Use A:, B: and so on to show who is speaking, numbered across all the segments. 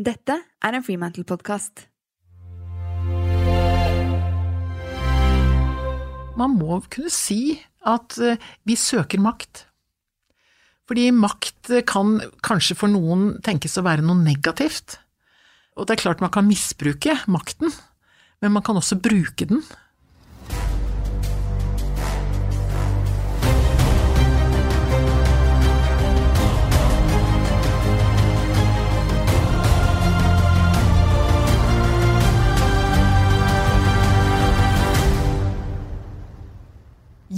A: Dette er en Freemantle-podkast.
B: Man må kunne si at eh, vi søker makt. Fordi makt kan kanskje for noen tenkes å være noe negativt. Og det er klart man kan misbruke makten, men man kan også bruke den.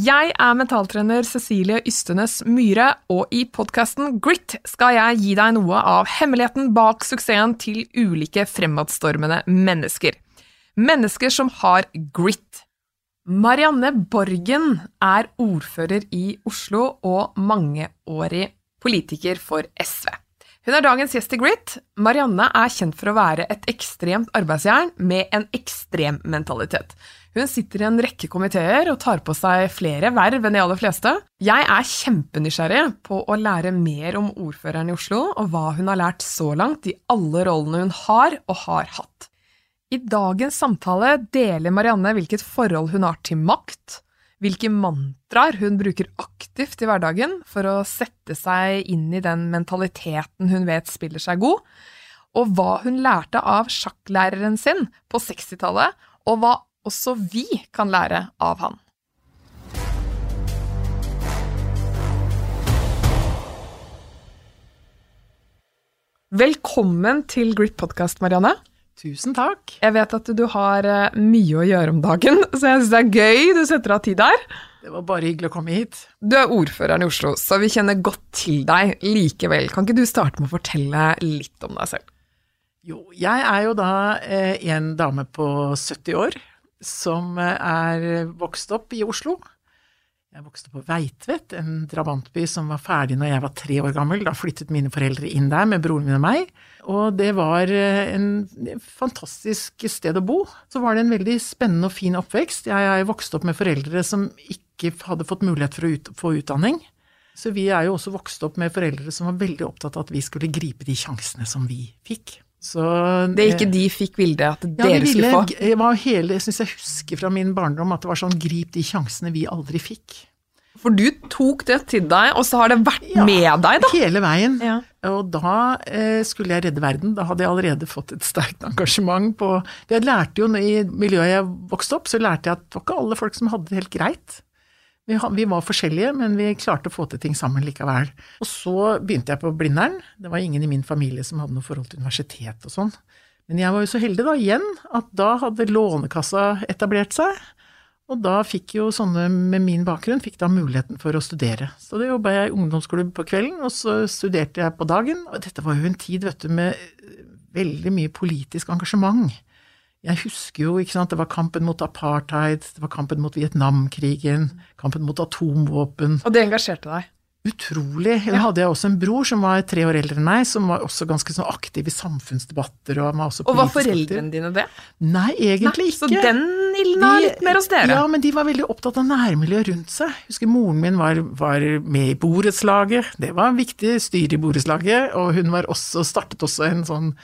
C: Jeg er mentaltrener Cecilie Ystenes Myhre, og i podkasten Grit skal jeg gi deg noe av hemmeligheten bak suksessen til ulike fremadstormende mennesker. Mennesker som har grit. Marianne Borgen er ordfører i Oslo og mangeårig politiker for SV. Hun er dagens gjest i Grit. Marianne er kjent for å være et ekstremt arbeidsjern med en ekstrem mentalitet. Hun sitter i en rekke komiteer og tar på seg flere verv enn de aller fleste. Jeg er kjempenysgjerrig på å lære mer om ordføreren i Oslo, og hva hun har lært så langt i alle rollene hun har og har hatt. I dagens samtale deler Marianne hvilket forhold hun har til makt, hvilke mantraer hun bruker aktivt i hverdagen for å sette seg inn i den mentaliteten hun vet spiller seg god, og hva hun lærte av sjakklæreren sin på 60-tallet, og hva også vi kan lære av han. Velkommen til Grip Podcast, Marianne.
B: Tusen takk.
C: Jeg vet at du har eh, mye å gjøre om dagen, så jeg syns det er gøy du setter av tid der.
B: Det var bare hyggelig å komme hit.
C: Du er ordføreren i Oslo, så vi kjenner godt til deg likevel. Kan ikke du starte med å fortelle litt om deg selv?
B: Jo, jeg er jo da eh, en dame på 70 år som eh, er vokst opp i Oslo. Jeg vokste på Veitvet, en drabantby som var ferdig når jeg var tre år gammel. Da flyttet mine foreldre inn der med broren min og meg. Og det var eh, en fantastisk sted å bo. Så var det en veldig spennende og fin oppvekst. Jeg er vokst opp med foreldre som ikke hadde fått mulighet for å ut, få utdanning. Så vi er jo også vokst opp med foreldre som var veldig opptatt av at vi skulle gripe de sjansene som vi fikk. Så,
C: det ikke de fikk vilde at
B: ja,
C: dere
B: ville,
C: skulle få?
B: Jeg, var hele, jeg syns jeg husker fra min barndom at det var sånn grip de sjansene vi aldri fikk.
C: For du tok det til deg, og så har det vært
B: Ja,
C: med deg, da?
B: Hele veien.
C: Ja.
B: Og da eh, skulle jeg redde verden. Da hadde jeg allerede fått et sterkt engasjement på Jeg lærte jo I miljøet jeg vokste opp, så lærte jeg at det var ikke alle folk som hadde det helt greit. Vi, vi var forskjellige, men vi klarte å få til ting sammen likevel. Og så begynte jeg på Blindern. Det var ingen i min familie som hadde noe forhold til universitet og sånn. Men jeg var jo så heldig da, igjen, at da hadde Lånekassa etablert seg. Og da fikk jo sånne med min bakgrunn fikk da muligheten for å studere. Så da jobba jeg i ungdomsklubb på kvelden, og så studerte jeg på dagen. Og dette var jo en tid, vet du, med veldig mye politisk engasjement. Jeg husker jo, ikke sant, det var kampen mot apartheid, det var kampen mot Vietnamkrigen, kampen mot atomvåpen.
C: Og det engasjerte deg?
B: Utrolig. Da hadde jeg også en bror som var tre år eldre enn meg, som var også ganske så aktiv i samfunnsdebatter. Og, var også
C: Og var foreldrene dine det?
B: Nei, egentlig
C: Nei,
B: ikke.
C: Så den ilden er litt mer hos dere?
B: Ja, men de var veldig opptatt av nærmiljøet rundt seg. Jeg husker moren min var, var med i borettslaget. Det var en viktig styre i borettslaget, og hun var også, startet også en sånn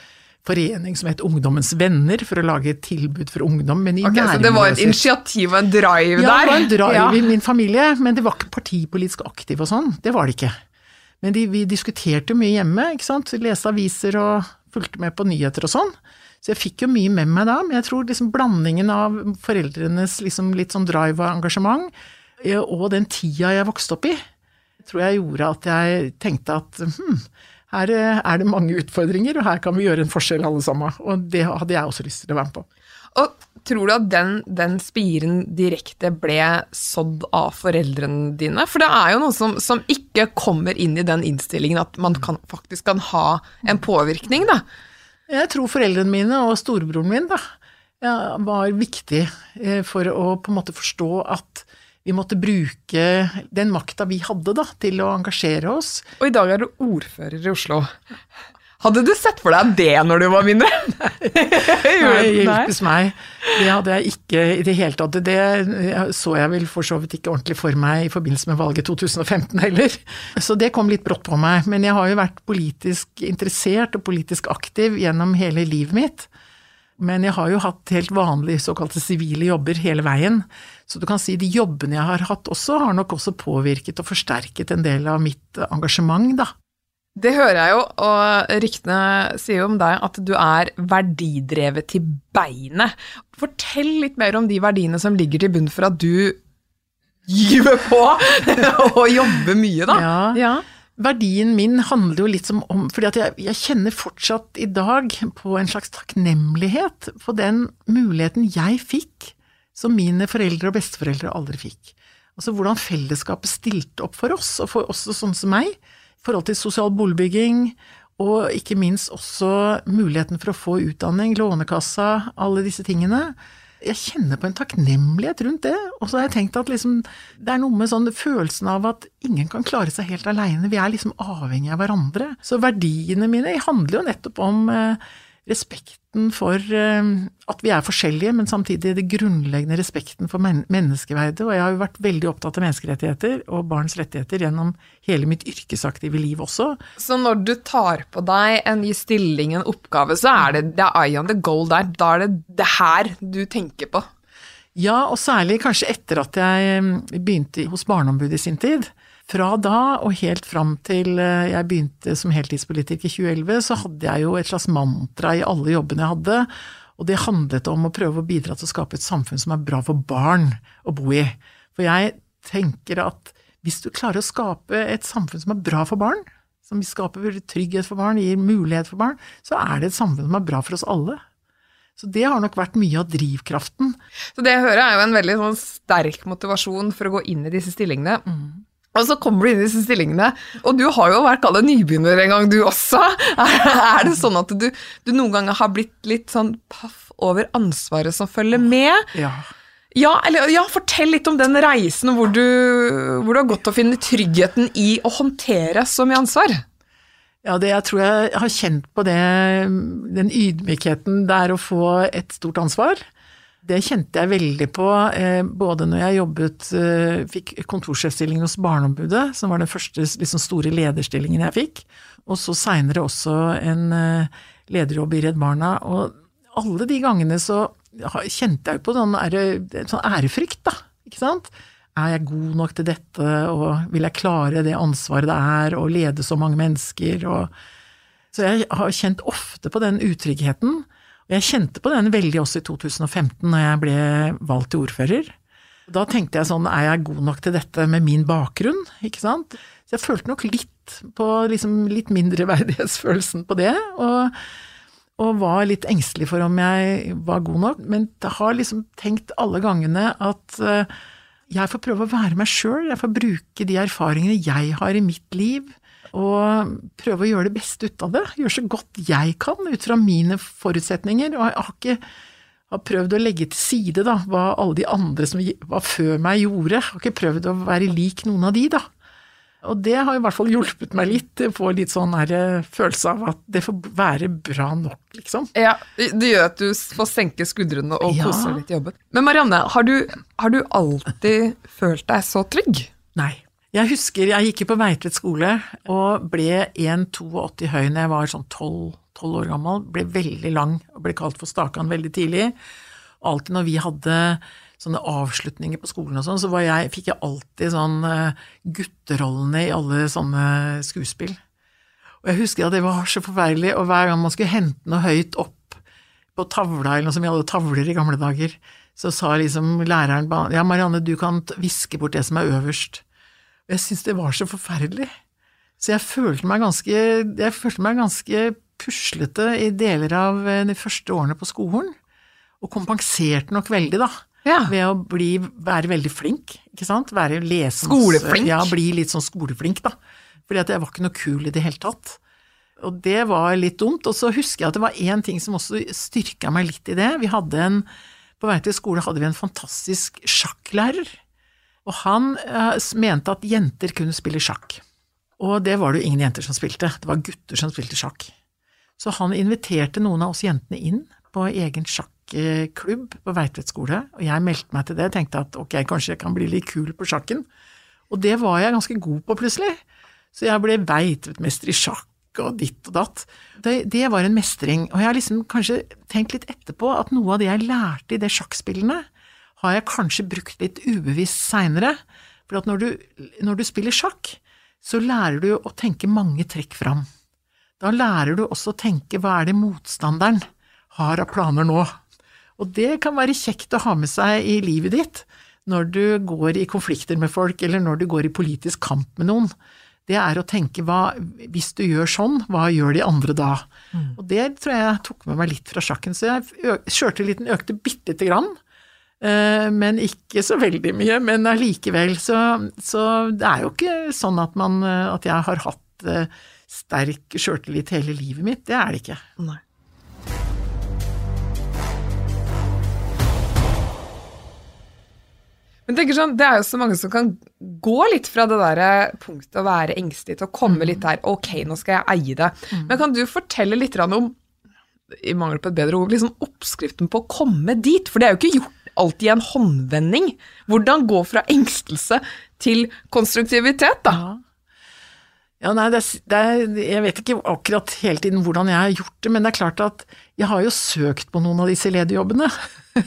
B: forening som het Ungdommens venner, for å lage et tilbud for ungdom, men i
C: Ok, Så det var et initiativ og en drive
B: Ja,
C: der?
B: det var en drive
C: Ja.
B: i min familie, men det var ikke partipolitisk aktiv og sånn. Det var det ikke. Men de, vi diskuterte mye hjemme, ikke sant. Leste aviser og fulgte med på nyheter og sånn. Så jeg fikk jo mye med meg da, men jeg tror liksom blandingen av foreldrenes liksom litt sånn drive og engasjement, eh, og den tida jeg vokste opp i, tror jeg gjorde at jeg tenkte at hm, her eh, er det mange utfordringer, og her kan vi gjøre en forskjell alle sammen. Og det hadde jeg også lyst til å være med på.
C: Og tror du at den, den spiren direkte ble sådd av foreldrene dine? For det er jo noe som, som ikke kommer inn i den innstillingen at man kan, faktisk kan ha en påvirkning, da.
B: Jeg tror foreldrene mine og storebroren min da, var viktig eh, for å på en måte forstå at vi måtte bruke den makta vi hadde da, til å engasjere oss.
C: Og i dag er du ordfører i Oslo. Hadde du sett for deg det når du var mindre?
B: Nei, hjelpes meg. Det hadde jeg ikke i det hele tatt. Det så jeg vel for så vidt ikke ordentlig for meg i forbindelse med valget 2015 heller. Så det kom litt brått på meg. Men jeg har jo vært politisk interessert og politisk aktiv gjennom hele livet mitt. Men jeg har jo hatt helt vanlige såkalte sivile jobber hele veien. Så du kan si de jobbene jeg har hatt også, har nok også påvirket og forsterket en del av mitt engasjement, da.
C: Det hører jeg jo, og ryktene sier jo om deg at du er verdidrevet til beinet. Fortell litt mer om de verdiene som ligger til bunn for at du gyver på og jobber mye, da.
B: Ja.
C: ja.
B: Verdien min handler jo litt som om Fordi at jeg, jeg, kjenner fortsatt i dag på en slags takknemlighet for den muligheten jeg fikk, som mine foreldre og besteforeldre aldri fikk. Altså hvordan fellesskapet stilte opp for oss, og for også sånn som meg i forhold til sosial boligbygging, og ikke minst også muligheten for å få utdanning, Lånekassa, alle disse tingene. Jeg kjenner på en takknemlighet rundt det, og så har jeg tenkt at liksom, det er noe med sånn følelsen av at ingen kan klare seg helt aleine, vi er liksom avhengig av hverandre. Så verdiene mine handler jo nettopp om eh, respekten for eh, at vi er forskjellige, men samtidig det grunnleggende respekten for men menneskeverdet. Og jeg har jo vært veldig opptatt av menneskerettigheter og barns rettigheter gjennom hele mitt yrkesaktive liv også.
C: Så når du tar på deg en ny stilling, en oppgave, så er det, det er eye on the goal der. Da er det det her du tenker på?
B: Ja, og særlig kanskje etter at jeg eh, begynte hos Barneombudet i sin tid. Fra da og helt fram til eh, jeg begynte som heltidspolitiker i 2011, så hadde jeg jo et slags mantra i alle jobbene jeg hadde, og det handlet om å prøve å bidra til å skape et samfunn som er bra for barn å bo i. For jeg tenker at hvis du klarer å skape et samfunn som er bra for barn, som skaper trygghet for barn, gir mulighet for barn, så er det et samfunn som er bra for oss alle. Så det har nok vært mye av drivkraften.
C: Så det jeg hører er jo en veldig sånn sterk motivasjon for å gå inn i disse stillingene. Mm. Og så kommer du inn i disse stillingene, og du har jo vært kalt nybegynner en gang, du også. Er det sånn at du, du, noen ganger har blitt litt sånn paff over ansvaret som følger med?
B: Ja.
C: Ja, eller, ja, fortell litt om den reisen hvor du, hvor du har gått å finne tryggheten i å håndtere så mye ansvar.
B: Ja, det, jeg tror jeg har kjent på det, den ydmykheten det er å få et stort ansvar. Det kjente jeg veldig på eh, både når jeg jobbet, eh, fikk kontorsjefstillingen hos Barneombudet, som var den første liksom, store lederstillingen jeg fikk, og så seinere også en eh, lederjobb i Redd Barna. Og alle de gangene så kjente jeg på sånn, ære, sånn ærefrykt, da. Ikke sant? Er jeg god nok til dette, og vil jeg klare det ansvaret det er å lede så mange mennesker? Og... så jeg har kjent ofte på den utryggheten. Jeg kjente på den veldig også i 2015, når jeg ble valgt til ordfører. Da tenkte jeg sånn, er jeg god nok til dette med min bakgrunn, ikke sant? Så jeg følte nok litt på liksom litt mindreverdighetsfølelsen på det, og, og, var litt engstelig for om jeg var god nok. Men jeg har liksom tenkt alle gangene at uh, jeg får prøve å være meg sjøl, jeg får bruke de erfaringene jeg har i mitt liv, og prøve å gjøre det beste ut av det. Gjøre så godt jeg kan ut fra mine forutsetninger. Og jeg har ikke har prøvd å legge til side da, hva alle de andre som var før meg gjorde. Jeg har ikke prøvd å være lik noen av de, da. Og det har i hvert fall hjulpet meg litt å få litt sånn her eh, følelse av at det får være bra nok, liksom.
C: Ja, Det gjør at du får senke skuldrene og ja. kose deg litt i jobben. Men Marianne, har du, har du alltid følt deg så trygg?
B: Nei. Jeg husker jeg gikk på Veitvet skole og ble 1,82 høy når jeg var sånn 12, 12, år gammel. Ble veldig lang og ble kalt for Stakan veldig tidlig. Alltid når vi hadde sånne avslutninger på skolen og sånn, så jeg, fikk jeg alltid sånn uh, gutterollene i alle sånne skuespill. Og jeg husker at det var så forferdelig, og hver gang man skulle hente noe høyt opp på tavla, eller noe som vi hadde tavler i gamle dager, så sa liksom læreren ja, Marianne, du kan viske bort det som er øverst. Og jeg syntes det var så forferdelig. Så jeg følte meg ganske, jeg følte meg ganske puslete i deler av eh, de første årene på skolen. Og kompenserte nok veldig, da. Ja. Ved å bli, være veldig flink, ikke sant. Være lesens,
C: Skoleflink?
B: Ja, bli litt sånn skoleflink, da. Fordi at jeg var ikke noe kul i det hele tatt. Og det var litt dumt. Og så husker jeg at det var én ting som også styrka meg litt i det. Vi hadde en, På vei til skole hadde vi en fantastisk sjakklærer og han eh, mente at jenter kunne spille sjakk. Og det var det jo ingen jenter som spilte, det var gutter som spilte sjakk. Så han inviterte noen av oss jentene inn på egen sjakklubb på Veitvet skole, og jeg meldte meg til det, og tenkte at ok, kanskje jeg kan bli litt kul på sjakken. Og det var jeg ganske god på plutselig. Så jeg ble Veitvet-mester i sjakk og ditt og datt. Det, det, var en mestring, og jeg har liksom kanskje tenkt litt etterpå at noe av det jeg lærte i det sjakkspillene, har jeg kanskje brukt litt ubevisst seinere. For at når du, når du spiller sjakk, så lærer du å tenke mange trekk fram. Da lærer du også å tenke hva er det motstanderen har av planer nå. Og det kan være kjekt å ha med seg i livet ditt når du går i konflikter med folk, eller når du går i politisk kamp med noen. Det er å tenke hva, hvis du gjør sånn, hva gjør de andre da? Mm. Og det tror jeg jeg tok med meg litt fra sjakken, så jeg kjørte litt, økte bitte lite grann. Eh, men ikke så veldig mye, men allikevel. Så, så, det er jo ikke sånn at, man, at jeg har hatt eh, sterk sjøltillit hele livet mitt, det er det ikke. Nei.
C: Men tenker sånn, Det er jo så mange som kan gå litt fra det der punktet å være engstelig til å komme litt der Ok, nå skal jeg eie det. Mm. Men kan du fortelle litt om, i mangel på et bedre ord, liksom oppskriften på å komme dit? For det er jo ikke gjort alltid en håndvending. Hvordan gå fra engstelse til konstruktivitet, da?
B: Ja. Ja, nei, det er, det er, Jeg vet ikke akkurat hele tiden hvordan jeg har gjort det, men det er klart at jeg har jo søkt på noen av disse lederjobbene.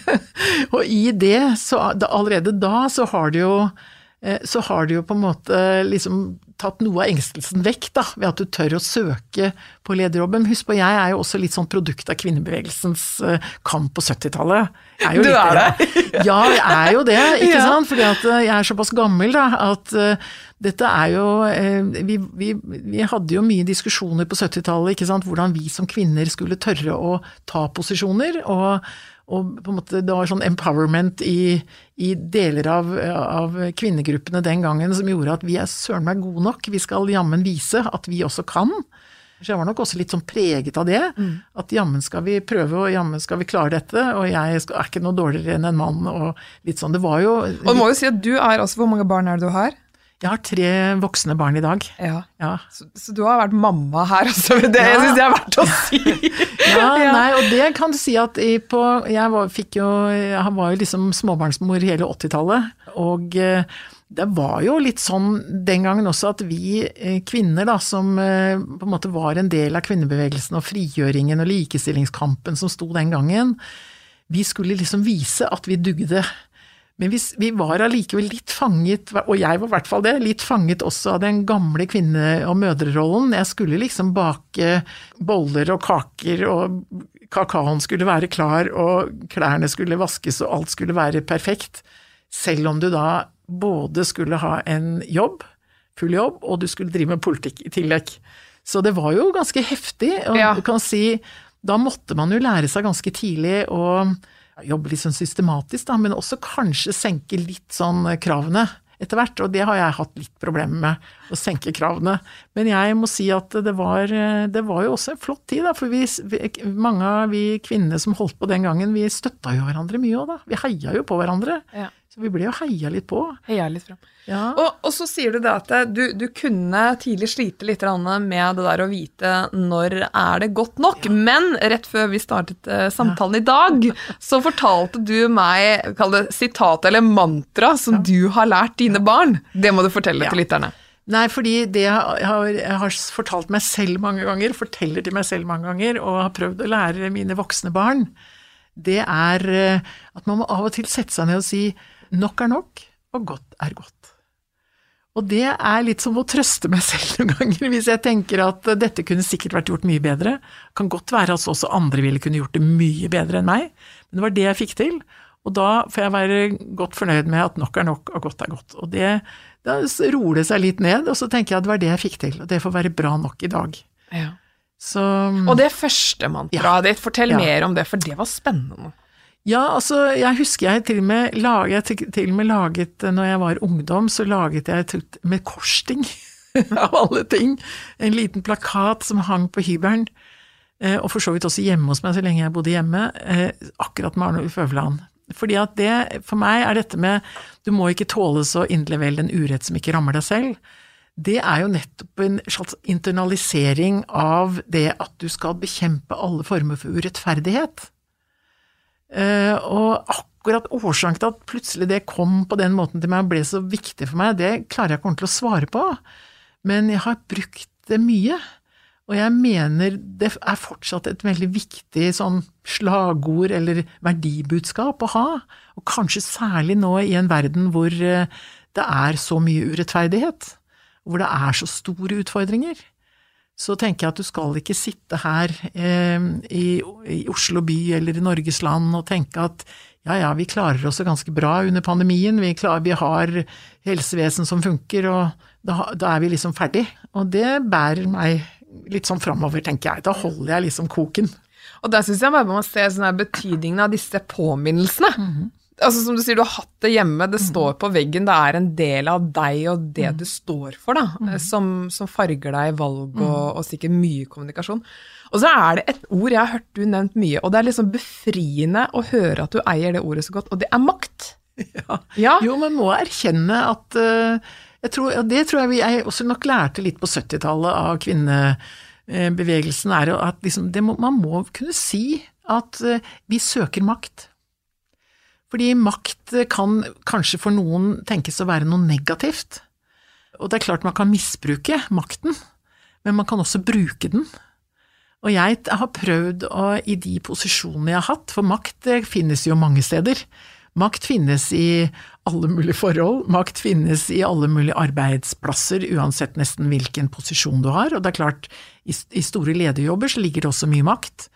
B: og i det, så allerede da, så har det jo så har du jo på en måte liksom tatt noe av engstelsen vekk, da, ved at du tør å søke på lederjobben. Husk på, jeg er jo også litt sånn produkt av kvinnebevegelsens eh, kamp på 70-tallet.
C: Du er det?
B: ja, jeg er jo det, ikke ja. sant. Fordi at jeg er såpass gammel da, at dette er jo eh, vi, vi, vi, hadde jo mye diskusjoner på 70-tallet, ikke sant, hvordan vi som kvinner skulle tørre å ta posisjoner. og, og på en måte det var sånn empowerment i, i deler av, av, kvinnegruppene den gangen som gjorde at vi er søren meg gode nok, vi skal jammen vise at vi også kan. Så jeg var nok også litt sånn preget av det. Mm. At jammen skal vi prøve, og jammen skal vi klare dette. Og jeg er ikke noe dårligere enn en mann, og litt sånn. Det var jo
C: Og du må jo si at du er også Hvor mange barn er det du har?
B: Jeg har tre voksne barn i dag.
C: Ja. ja. Så, så, du har vært mamma her også, det ja. syns jeg er verdt å si.
B: ja, nei, og det kan du si at på, jeg, var, jo, jeg var jo liksom småbarnsmor hele 80-tallet, og eh, det var jo litt sånn den gangen også at vi eh, kvinner, da, som eh, på en måte var en del av kvinnebevegelsen og frigjøringen og likestillingskampen som sto den gangen, vi skulle liksom vise at vi dugde. Men vi, vi var allikevel litt fanget, og jeg var i hvert fall det, litt fanget også av den gamle kvinne- og mødrerollen. Jeg skulle liksom bake boller og kaker, og kakaoen skulle være klar, og klærne skulle vaskes, og alt skulle være perfekt. Selv om du da både skulle ha en jobb, full jobb, og du skulle drive med politikk i tillegg. Så det var jo ganske heftig, og ja. du kan si da måtte man jo lære seg ganske tidlig å jobbe litt sånn systematisk, da, men også kanskje senke litt sånn kravene etter hvert. Og det har jeg hatt litt problemer med, å senke kravene. Men jeg må si at det var, det var jo også en flott tid, da. For vi, mange av vi kvinnene som holdt på den gangen, vi støtta jo hverandre mye òg, da. Vi heia jo på hverandre. Ja. Så vi ble jo heia litt på.
C: Heia litt fram. Ja. Og, og, så sier du det at du, du, kunne tidlig slite litt med det der å vite når er det godt nok. Ja. Men rett før vi startet uh, samtalen i dag, så fortalte du meg kall det sitat eller mantra som ja. du har lært dine barn. Det må du fortelle til lytterne.
B: Nei, fordi det jeg har, jeg har, fortalt meg selv mange ganger, forteller til meg selv mange ganger, og har prøvd å lære mine voksne barn, det er eh, at man må av og til sette seg ned og si Nok er nok, og godt er godt. Og det er litt som å trøste meg selv noen ganger, hvis jeg tenker at dette kunne sikkert vært gjort mye bedre. Kan godt være at også andre ville kunne gjort det mye bedre enn meg, men det var det jeg fikk til. Og da får jeg være godt fornøyd med at nok er nok, og godt er godt. Og det, da roer det seg litt ned, og så tenker jeg at det var det jeg fikk til, og det får være bra nok i dag. Ja.
C: Så, og det første mantraet ja. ditt, fortell ja. mer om det, for det var spennende.
B: Ja, altså, jeg husker jeg til og med laget, til og med laget Når jeg var ungdom, så laget jeg med korsting, av alle ting, en liten plakat som hang på hybelen, eh, og for så vidt også hjemme hos meg så lenge jeg bodde hjemme, eh, akkurat med Arne Ulf Øverland. Fordi at det, for meg er dette med du må ikke tåle så inderlig vel en urett som ikke rammer deg selv. det er jo nettopp en slags internalisering av det at du skal bekjempe alle former for urettferdighet. Eh, og akkurat årsaken til at plutselig det kom på den måten til meg og ble så viktig for meg, det klarer jeg ikke ordentlig å svare på, men jeg har brukt det mye. Og jeg mener det er fortsatt et veldig viktig sånn slagord eller verdibudskap å ha, og kanskje særlig nå i en verden hvor eh, det er så mye urettferdighet, hvor det er så store utfordringer. Så tenker jeg at du skal ikke sitte her eh, i, i, Oslo by eller i Norges land og tenke at ja ja, vi klarer oss ganske bra under pandemien, vi, klarer, vi har helsevesen som funker, og da, da er vi liksom ferdig. Og det bærer meg litt sånn framover, tenker jeg. Da holder jeg liksom koken.
C: Og der syns jeg bare man må se sånn betydningen av disse påminnelsene. Mm -hmm. Altså Som du sier, du har hatt det hjemme, det mm står på veggen, det er en del av deg og det mm. du står for, da, mm som, som, farger deg i valg og, og, sikkert mye kommunikasjon. Og så er det et ord jeg har hørt du nevnt mye, og det er liksom befriende å høre at du eier det ordet så godt, og det er makt.
B: Ja. ja. Jo, man må erkjenne at uh, tror, det tror jeg vi jeg også nok lærte litt på 70-tallet av kvinnebevegelsen, er at liksom, må, man må kunne si at eh, vi søker makt. Fordi makt kan kanskje for noen tenkes å være noe negativt. Og det er klart man kan misbruke makten, men man kan også bruke den. Og jeg har prøvd å, i de posisjonene jeg har hatt, for makt finnes jo mange steder, Makt finnes i alle mulige forhold, makt finnes i alle mulige arbeidsplasser, uansett nesten hvilken posisjon du har, og det er klart, i, i store lederjobber så ligger det også mye makt.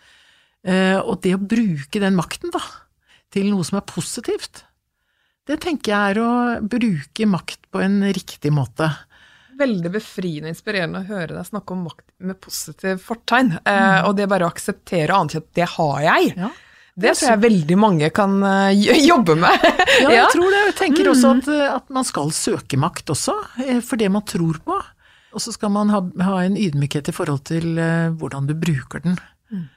B: Eh, og det å bruke den makten, da, til noe som er positivt, det tenker jeg er å bruke makt på en riktig måte.
C: Veldig befriende og inspirerende å høre deg snakke om makt med positiv fortegn, eh, mm. og det bare å akseptere og anerkjenne at det har jeg. Ja. Det tror jeg veldig mange kan uh, jobbe med.
B: ja, jeg tror det. Jeg tenker også mm. at, eh, at, man skal søke makt også, eh, for det man tror på. Og så skal man ha, ha, en ydmykhet i forhold til hvordan du bruker den. Mm.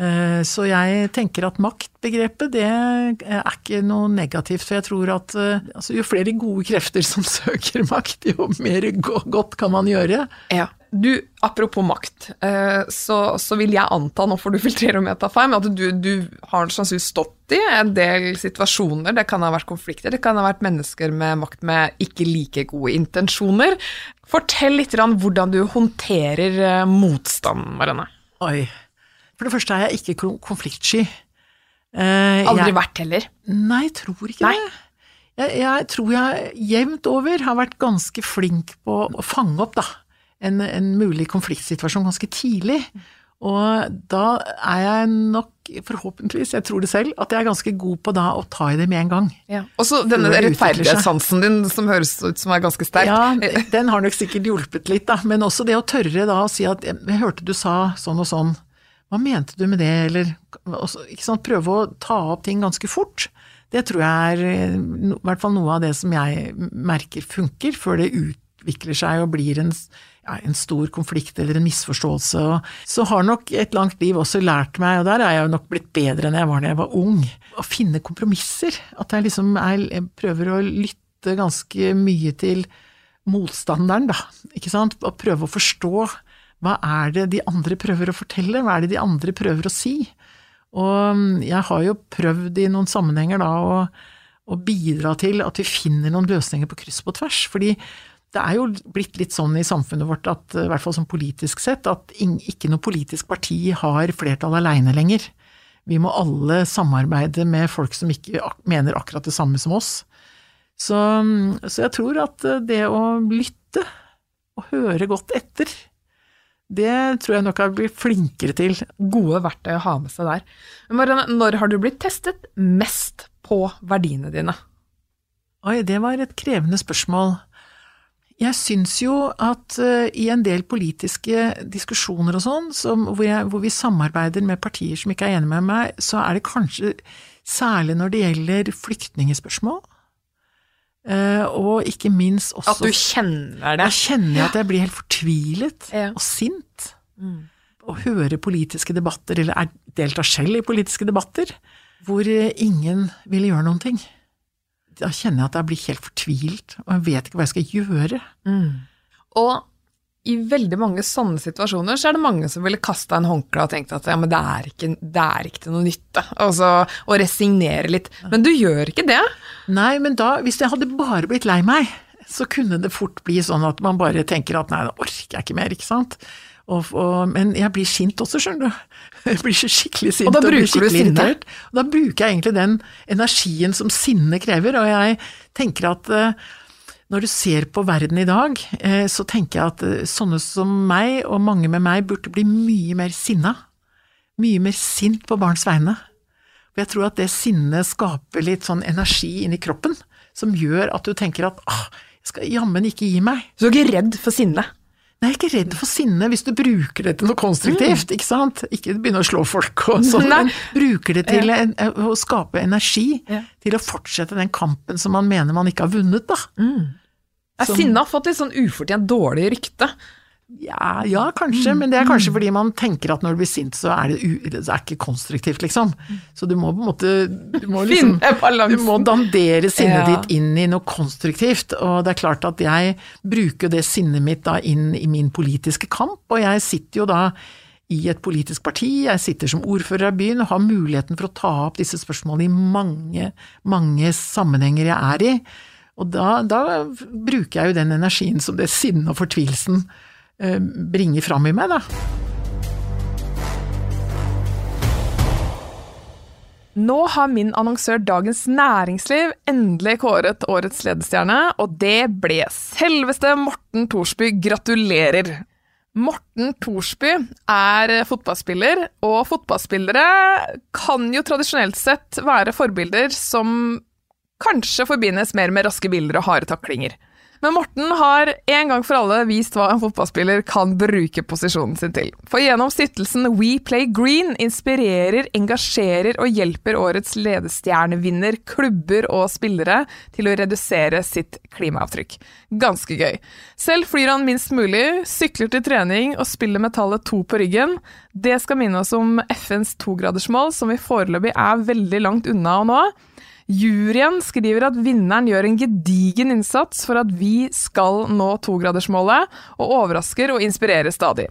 B: Uh, så jeg tenker at maktbegrepet, det er ikke noe negativt. For jeg tror at altså, jo flere gode krefter som søker makt, jo mer godt kan man gjøre.
C: Ja. Du, apropos makt, eh, så, så, vil jeg anta, nå får du filtrere om jeg tar feil, men at du, du har sannsynligvis stått i en del situasjoner. Det kan ha vært konflikter, det kan ha vært mennesker med makt med ikke like gode intensjoner. Fortell litt hvordan du håndterer motstanden, motstand, Marianne.
B: Oi. For det første er jeg ikke konfliktsky.
C: Eh, Aldri jeg, vært heller?
B: Nei, jeg tror ikke nei. det. Jeg, jeg, tror jeg jevnt over har vært ganske flink på å fange opp, da en, en mulig konfliktsituasjon ganske tidlig. Og da er jeg nok, forhåpentligvis, jeg tror det selv, at jeg er ganske god på da å ta i det med en gang.
C: Ja. Og så denne rettferdighetssansen din som høres ut som er ganske sterk.
B: Ja, den har nok sikkert hjulpet litt, da. Men også det å tørre da å si at jeg hørte du sa sånn og sånn. Hva mente du med det, eller sant, Prøve å ta opp ting ganske fort. Det tror jeg er i hvert fall noe av det som jeg merker funker, før det utvikler seg og blir en ja, en stor konflikt eller en misforståelse. Så har nok et langt liv også lært meg, og der er jeg jo nok blitt bedre enn jeg var da jeg var ung, å finne kompromisser. At jeg liksom jeg prøver å lytte ganske mye til motstanderen, da. Ikke sant? Og prøve å forstå hva er det de andre prøver å fortelle, hva er det de andre prøver å si? Og jeg har jo prøvd i noen sammenhenger da å, å bidra til at vi finner noen løsninger på kryss på tvers. fordi det er jo blitt litt sånn i samfunnet vårt, at, i hvert fall som politisk sett, at ikke noe politisk parti har flertall aleine lenger. Vi må alle samarbeide med folk som ikke mener akkurat det samme som oss. Så, så jeg tror at det å lytte og høre godt etter, det tror jeg nok jeg blir flinkere til.
C: Gode verktøy å ha med seg der. Men Marianne, når har du blitt testet mest på verdiene dine?
B: Oi, det var et krevende spørsmål. Jeg syns jo at uh, i en del politiske diskusjoner og sånn, hvor, hvor, vi samarbeider med partier som ikke er enige med meg, så er det kanskje særlig når det gjelder flyktningspørsmål. Uh, og ikke minst også
C: At du kjenner det?
B: Jeg kjenner at jeg blir helt fortvilet ja. og sint. Mm. Å høre politiske debatter, eller er, delta selv i politiske debatter, hvor uh, ingen vil gjøre noen ting da kjenner jeg at jeg blir helt fortvilt, og jeg vet ikke hva jeg skal gjøre. Mm.
C: Og i veldig mange sånne situasjoner så er det mange som ville kasta en håndkle og tenkt at ja, men det er ikke, det er ikke til noe nytte, Altså så og resignere litt. Men du gjør ikke det.
B: Nei, men da, hvis jeg hadde bare blitt lei meg, så kunne det fort bli sånn at man bare tenker at nei, da orker jeg ikke mer, ikke sant. Og, og, men jeg blir sint også, skjønner du. Jeg blir skikkelig sint
C: Og da
B: blir
C: og du
B: skikkelig irritert. Og da bruker jeg egentlig den energien som sinne krever, og jeg tenker at eh, når du ser på verden i dag, eh, så tenker jeg at eh, sånne som meg, og mange med meg, burde bli mye mer sinna. Mye mer sint på barns vegne. For jeg tror at det sinnet skaper litt sånn energi inni kroppen, som gjør at du tenker at ah, jeg skal jammen ikke gi meg.
C: Så du er ikke redd for sinne.
B: Nei, jeg er ikke redd for sinne hvis du bruker det til noe konstruktivt, ikke sant? Ikke begynne å slå folk og sånn, men bruker det til en, å skape energi
C: Ja.
B: til å fortsette den kampen som man mener man ikke har vunnet, da.
C: Ja,
B: Som-
C: Sinne har fått litt sånn ufortjent dårlig rykte.
B: Ja, ja, kanskje, men det er kanskje fordi man tenker at når du blir sint, så er det, det er ikke konstruktivt, liksom. Så du må på en måte du må liksom, Du må dandere sinnet
C: Ja.
B: ditt inn i noe konstruktivt, og det er klart at jeg bruker det sinnet mitt da inn i min politiske kamp, og jeg sitter jo da i et politisk parti, jeg sitter som ordfører av byen og har muligheten for å ta opp disse spørsmålene i mange, mange sammenhenger jeg er i. Og da, da bruker jeg jo den energien som det sinnet og fortvilelsen eh, bringer fram i meg, da.
C: Nå har min annonsør Dagens Næringsliv endelig kåret årets ledestjerne, og det ble selveste Morten Thorsby. Gratulerer! Morten Thorsby er fotballspiller, og fotballspillere kan jo tradisjonelt sett være forbilder som kanskje forbindes mer med raske bilder og harde taklinger. Men Morten har en gang for alle vist hva en fotballspiller kan bruke posisjonen sin til. For gjennom stiftelsen We Play Green inspirerer, engasjerer og hjelper årets ledestjernevinner klubber og spillere til å redusere sitt klimaavtrykk. Ganske gøy. Selv flyr han minst mulig, sykler til trening og spiller med tallet to på ryggen. Det skal minne oss om FNs togradersmål, som vi foreløpig er veldig langt unna å nå. Juryen skriver at vinneren gjør en gedigen innsats for at vi skal nå togradersmålet, og overrasker og inspirerer stadig.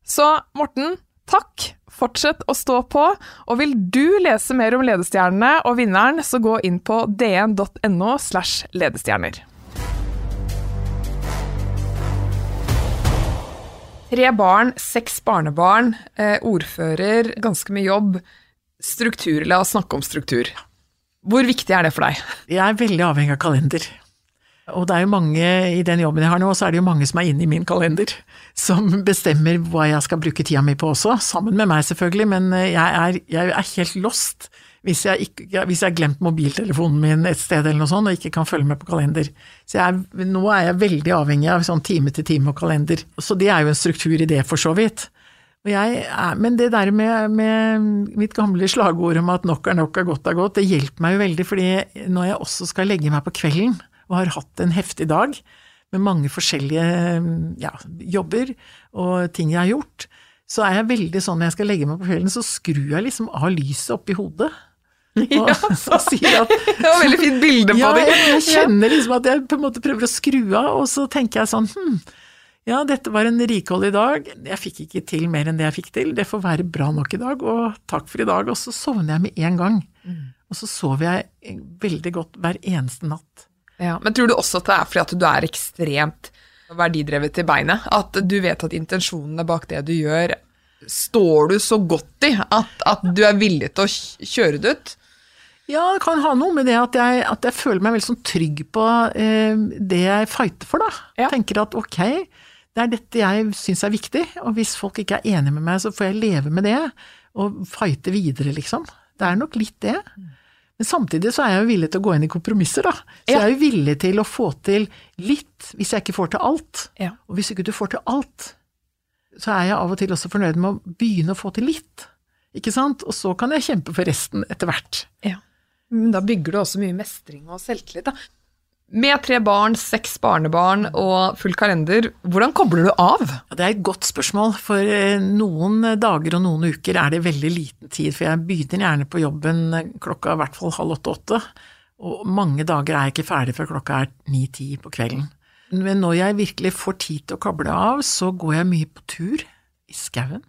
C: Så Morten, takk. Fortsett å stå på. Og vil du lese mer om ledestjernene og vinneren, så gå inn på dn.no slash ledestjerner. Tre barn, seks barnebarn, eh, ordfører, ganske mye jobb. Struktur, la oss snakke om struktur. Hvor viktig er det for deg?
B: Jeg er veldig avhengig av kalender. Og det er jo mange i den jobben jeg har nå, så er det jo mange som er inne i min kalender. Som bestemmer hva jeg skal bruke tida mi på også, sammen med meg selvfølgelig, men jeg er, jeg er helt lost hvis jeg, ikke, hvis jeg har glemt mobiltelefonen min et sted eller noe sånt, og ikke kan følge med på kalender. Så jeg nå er jeg veldig avhengig av sånn time til time og kalender. Så det er jo en struktur i det, for så vidt. Og jeg er, men det der med, med mitt gamle slagord om at nok er nok er godt er godt, det hjelper meg jo veldig, fordi når jeg også skal legge meg på kvelden og har hatt en heftig dag med mange forskjellige ja, jobber og ting jeg har gjort, så er jeg veldig sånn når jeg skal legge meg på kvelden, så skrur jeg liksom av lyset oppi hodet. Og, så sier at
C: Det var veldig fint bilde på
B: ja,
C: det.
B: jeg, jeg kjenner liksom at jeg på en måte prøver å skru av, og så tenker jeg sånn hm, ja, dette var en rikholdig dag, jeg fikk ikke til mer enn det jeg fikk til, det får være bra nok i dag, og takk for i dag. Og så sovner jeg med en gang. Og så sover jeg veldig godt hver eneste natt.
C: Ja, men tror du også at det er fordi at du er ekstremt verdidrevet til beinet? At du vet at intensjonene bak det du gjør, står du så godt i at, at du er villig til å kjøre det ut?
B: Ja, det kan ha noe med det at jeg, at jeg føler meg veldig sånn trygg på eh, det jeg fighter for, da.
C: Ja.
B: Tenker at ok, det er dette jeg syns er viktig, og hvis folk ikke er enige med meg, så får jeg leve med det, og fighte videre, liksom. Det er nok litt det. Men samtidig så er jeg jo villig til å gå inn i kompromisser, da. Så
C: Ja.
B: jeg er jo villig til å få til litt, hvis jeg ikke får til alt.
C: Ja.
B: Og hvis ikke du får til alt, så er jeg av og til også fornøyd med å begynne å få til litt. Ikke sant? Og så kan jeg kjempe for resten etter hvert. Ja.
C: Men da bygger du også mye mestring og selvtillit, da. Med tre barn, seks barnebarn og full kalender, hvordan kobler du av?
B: Ja, Det er et godt spørsmål, for eh, noen dager og noen uker er det veldig liten tid, for jeg begynner gjerne på jobben eh, klokka i hvert fall halv åtte-åtte, og mange dager er jeg ikke ferdig før klokka er ni-ti på kvelden. Men når jeg virkelig får tid til å kable av, så går jeg mye på tur i skauen.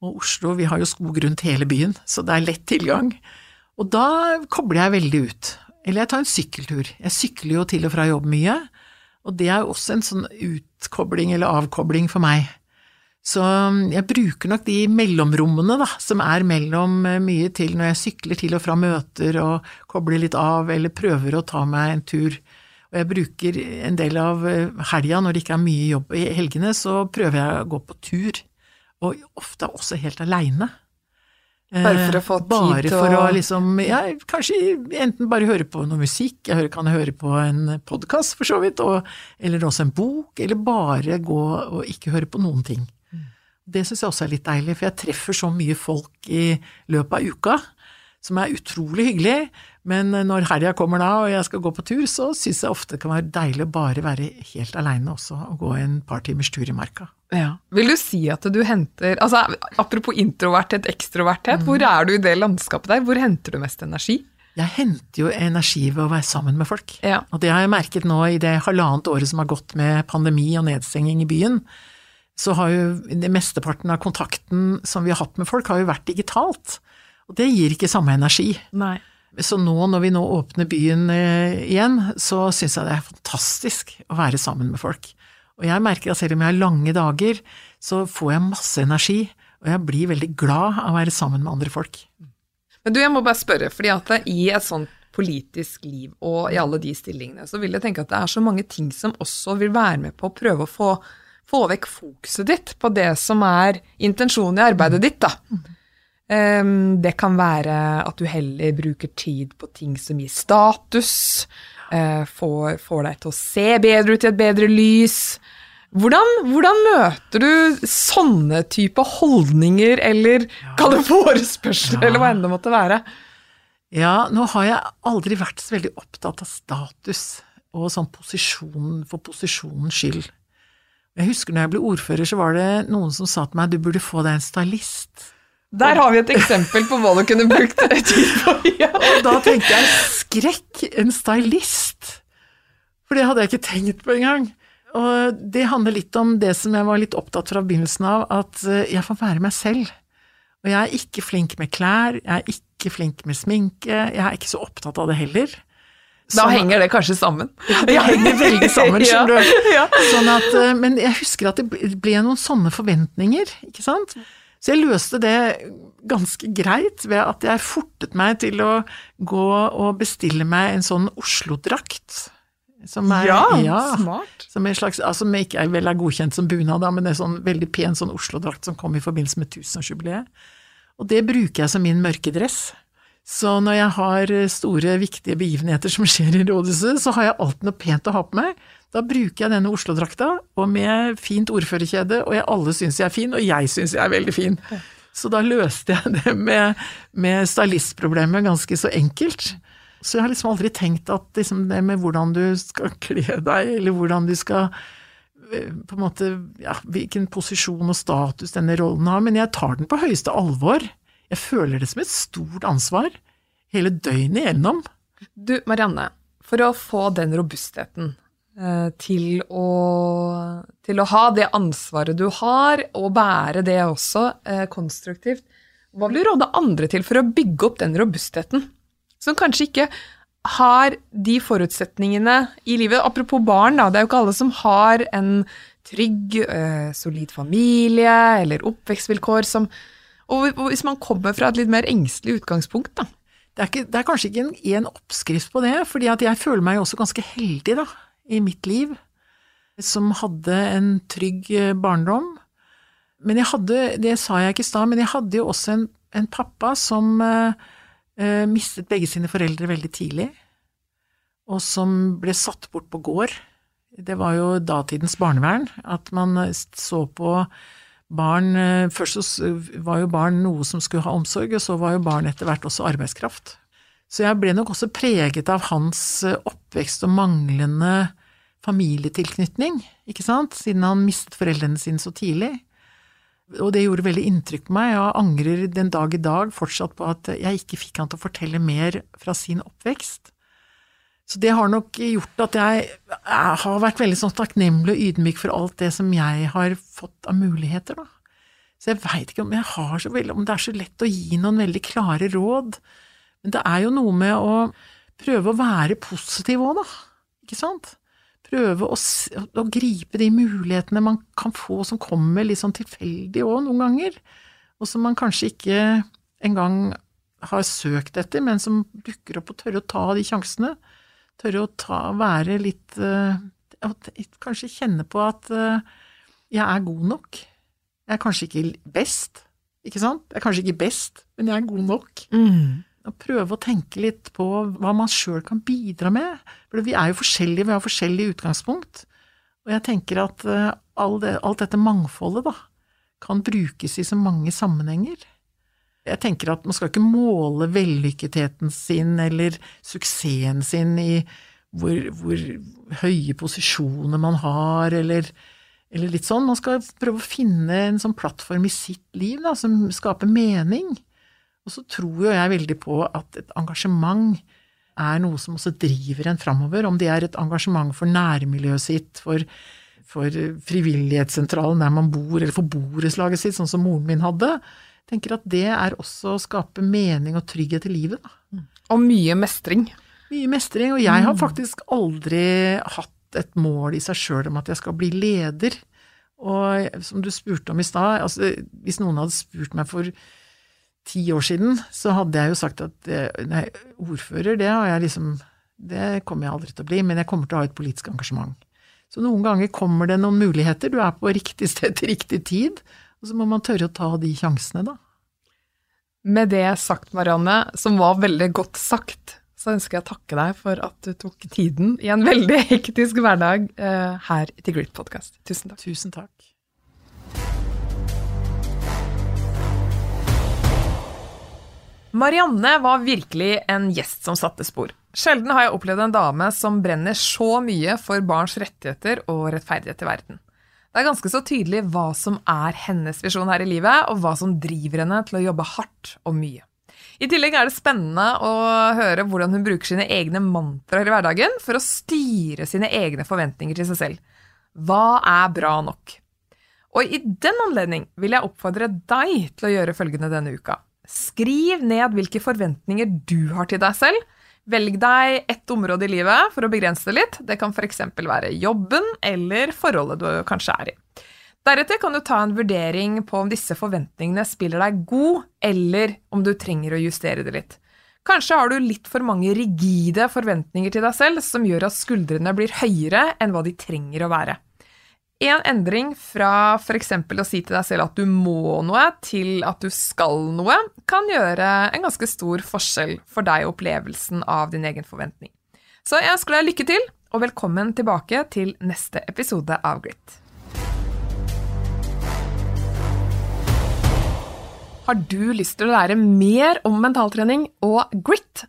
B: Og Oslo, vi har jo skog rundt hele byen, så det er lett tilgang. Og da kobler jeg veldig ut. Eller jeg tar en sykkeltur. Jeg sykler jo til og fra jobb mye, og det er jo også en sånn utkobling eller avkobling for meg. Så um, jeg bruker nok de mellomrommene, da, som er mellom eh, mye til når jeg sykler til og fra møter og kobler litt av, eller prøver å ta meg en tur. Og jeg bruker en del av eh, helga, når det ikke er mye jobb i helgene, så prøver jeg å gå på tur. Og ofte også helt aleine.
C: Bare for å få tid
B: bare
C: til
B: for å
C: å
B: liksom, ja, kanskje enten bare høre på noe musikk, jeg kan høre på en podkast for så vidt, og, eller også en bok, eller bare gå og ikke høre på noen ting. Det syns jeg også er litt deilig, for jeg treffer så mye folk i løpet av uka som er utrolig hyggelig, men når helga kommer da og jeg skal gå på tur, så syns jeg ofte det kan være deilig å bare være helt aleine også, og gå en par timers tur i marka.
C: Ja. Vil du si at du henter altså Apropos introverthet, ekstroverthet, hvor er du i det landskapet der? Hvor henter du mest energi?
B: Jeg henter jo energi ved å være sammen med folk.
C: Ja.
B: Og det har jeg merket nå i det halvannet året som har gått med pandemi og nedstenging i byen. Så har jo det mesteparten av kontakten som vi har hatt med folk, har jo vært digitalt. Og det gir ikke samme energi.
C: Nei.
B: Så nå når vi nå åpner byen eh, igjen, så syns jeg det er fantastisk å være sammen med folk. Og jeg merker at selv om jeg har lange dager, så får jeg masse energi, og jeg blir veldig glad av å være sammen med andre folk.
C: Men du, jeg må bare spørre, fordi at i et sånt politisk liv og i alle de stillingene, så vil jeg tenke at det er så mange ting som også vil være med på å prøve å få, få vekk fokuset ditt på det som er intensjonen i arbeidet ditt, da. Ehm, det kan være at du heller bruker tid på ting som gir status, eh, får, får deg til å se bedre ut i et bedre lys. Hvordan, hvordan møter du sånne type holdninger, eller kall det forespørsler,
B: Ja.
C: eller hva enn det måtte være?
B: Ja, nå har jeg aldri vært så veldig opptatt av status og sånn posisjon for posisjonens skyld. Jeg husker når jeg ble ordfører, så var det noen som sa til meg du burde få deg en stylist.
C: Der har vi et eksempel på hva du kunne brukt tid på. Ja.
B: Og da tenkte jeg skrekk, en stylist! For det hadde jeg ikke tenkt på engang. Og det handler litt om det som jeg var litt opptatt fra begynnelsen av, at eh, jeg får være meg selv. Og jeg er ikke flink med klær, jeg er ikke flink med sminke, jeg er ikke så opptatt av det heller.
C: Da
B: Sånn-
C: henger det kanskje sammen.
B: Ja, det henger veldig sammen, skjønner du. Sånn at, eh, men jeg husker at det ble noen sånne forventninger, ikke sant. Så jeg løste det ganske greit ved at jeg fortet meg til å gå og bestille meg en sånn Oslo-drakt. Som er,
C: Ja, smart.
B: Som, en slags, altså, som ikke er vel er godkjent som bunad, men det er sånn veldig pen sånn Oslo-drakt som kom i forbindelse med tusenårsjubileet. Og det bruker jeg som min mørkedress. Så når jeg har store, viktige begivenheter som skjer i rådhuset, så har jeg alltid noe pent å ha på meg. Da bruker jeg denne Oslo-drakta, og med fint ordførerkjede, og jeg, alle syns jeg er fin, og jeg syns jeg er veldig fin. Så da løste jeg det med, med stylistproblemet ganske så enkelt. Så jeg har liksom aldri tenkt at liksom det med hvordan du skal kle deg, eller hvordan du skal eh, på en måte, ja, hvilken posisjon og status denne rollen har, men jeg tar den på høyeste alvor. Jeg føler det som et stort ansvar, hele døgnet igjennom.
C: Du, Marianne, for å få den robustheten til å, til å ha det ansvaret du har, og bære det også eh, konstruktivt, hva vil du råde andre til for å bygge opp den robustheten? Som kanskje ikke har de forutsetningene i livet. Apropos barn, da, det er jo ikke alle som har en trygg, eh, solid familie eller oppvekstvilkår som Og hvis man kommer fra et litt mer engstelig utgangspunkt, da.
B: Det er, ikke, det er kanskje ikke en, en oppskrift på det, fordi at jeg føler meg også ganske heldig da, i mitt liv, som hadde en trygg eh, barndom. Men jeg hadde, det sa jeg ikke i stad, men jeg hadde jo også en, en pappa som eh, eh, mistet begge sine foreldre veldig tidlig, og som ble satt bort på gård. Det var jo datidens barnevern, at man eh, så på barn Først så var jo barn noe som skulle ha omsorg, og så var jo barn etter hvert også arbeidskraft. Så jeg ble nok også preget av hans eh, oppvekst og manglende familietilknytning, ikke sant, siden han mistet foreldrene sine så tidlig. Og det gjorde veldig inntrykk på meg, og angrer den dag i dag fortsatt på at jeg ikke fikk han til å fortelle mer fra sin oppvekst. Så det har nok gjort at jeg, jeg har vært veldig sånn takknemlig og ydmyk for alt det som jeg har fått av muligheter, da. Så jeg veit ikke om jeg har så veldig, om det er så lett å gi noen veldig klare råd. Men det er jo noe med å prøve å være positiv òg, da. Ikke sant? Prøve å, å, gripe de mulighetene man kan få som kommer litt sånn tilfeldig òg, noen ganger. Og som man kanskje ikke engang har søkt etter, men som dukker opp, og tørre å ta de sjansene. Tørre å ta, være litt uh, Kanskje kjenne på at uh, jeg er god nok. Jeg er kanskje ikke best, ikke sant? Jeg er kanskje ikke best, men jeg er god nok.
C: Mm.
B: Og prøve å tenke litt på hva man sjøl kan bidra med. For vi er jo forskjellige, vi har forskjellig utgangspunkt. Og jeg tenker at uh, all det, alt dette mangfoldet, da, kan brukes i så mange sammenhenger. Jeg tenker at man skal ikke måle vellykketheten sin eller suksessen sin i hvor, hvor høye posisjoner man har, eller, eller, litt sånn. Man skal prøve å finne en sånn plattform i sitt liv da, som skaper mening. Og så tror jo jeg veldig på at et engasjement er noe som også driver en framover. Om det er et engasjement for nærmiljøet sitt, for, for frivillighetssentralen der man bor, eller for borettslaget sitt, sånn som moren min hadde tenker at det er også å skape mening og trygghet i livet. Da.
C: Og mye mestring.
B: Mye mestring. Og jeg har faktisk aldri hatt et mål i seg sjøl om at jeg skal bli leder. Og som du spurte om i stad, altså, hvis noen hadde spurt meg for ti år siden, så hadde jeg jo sagt at nei, ordfører, det har jeg liksom Det kommer jeg aldri til å bli, men jeg kommer til å ha et politisk engasjement. Så noen ganger kommer det noen muligheter, du er på riktig sted til riktig tid, og så må man tørre å ta de sjansene, da.
C: Med det sagt, Marianne, som var veldig godt sagt, så ønsker jeg å takke deg for at du tok tiden i en veldig hektisk hverdag her her til Grit Podcast. Tusen takk.
B: Tusen takk.
C: Marianne var virkelig en gjest som satte spor. Sjelden har jeg opplevd en dame som brenner så mye for barns rettigheter og rettferdighet i verden. Det er ganske så tydelig hva som er hennes visjon her i livet, og hva som driver henne til å jobbe hardt og mye. I tillegg er det spennende å høre hvordan hun bruker sine egne mantraer i hverdagen for å styre sine egne forventninger til seg selv. Hva er bra nok? Og i den anledning vil jeg oppfordre deg til å gjøre følgende denne uka. Skriv ned hvilke forventninger du har til deg selv, Velg deg ett område i livet for å begrense det litt. Det kan f.eks. være jobben eller forholdet du kanskje er i. Deretter kan du ta en vurdering på om disse forventningene spiller deg god, eller om du trenger å justere det litt. Kanskje har du litt for mange rigide forventninger til deg selv som gjør at skuldrene blir høyere enn hva de trenger å være. En endring fra f.eks. å si til deg selv at du må noe, til at du skal noe, kan gjøre en ganske stor forskjell for deg og opplevelsen av din egen forventning. Så jeg ønsker deg lykke til, og velkommen tilbake til neste episode av Grit. Har du lyst til å lære mer om mentaltrening og grit?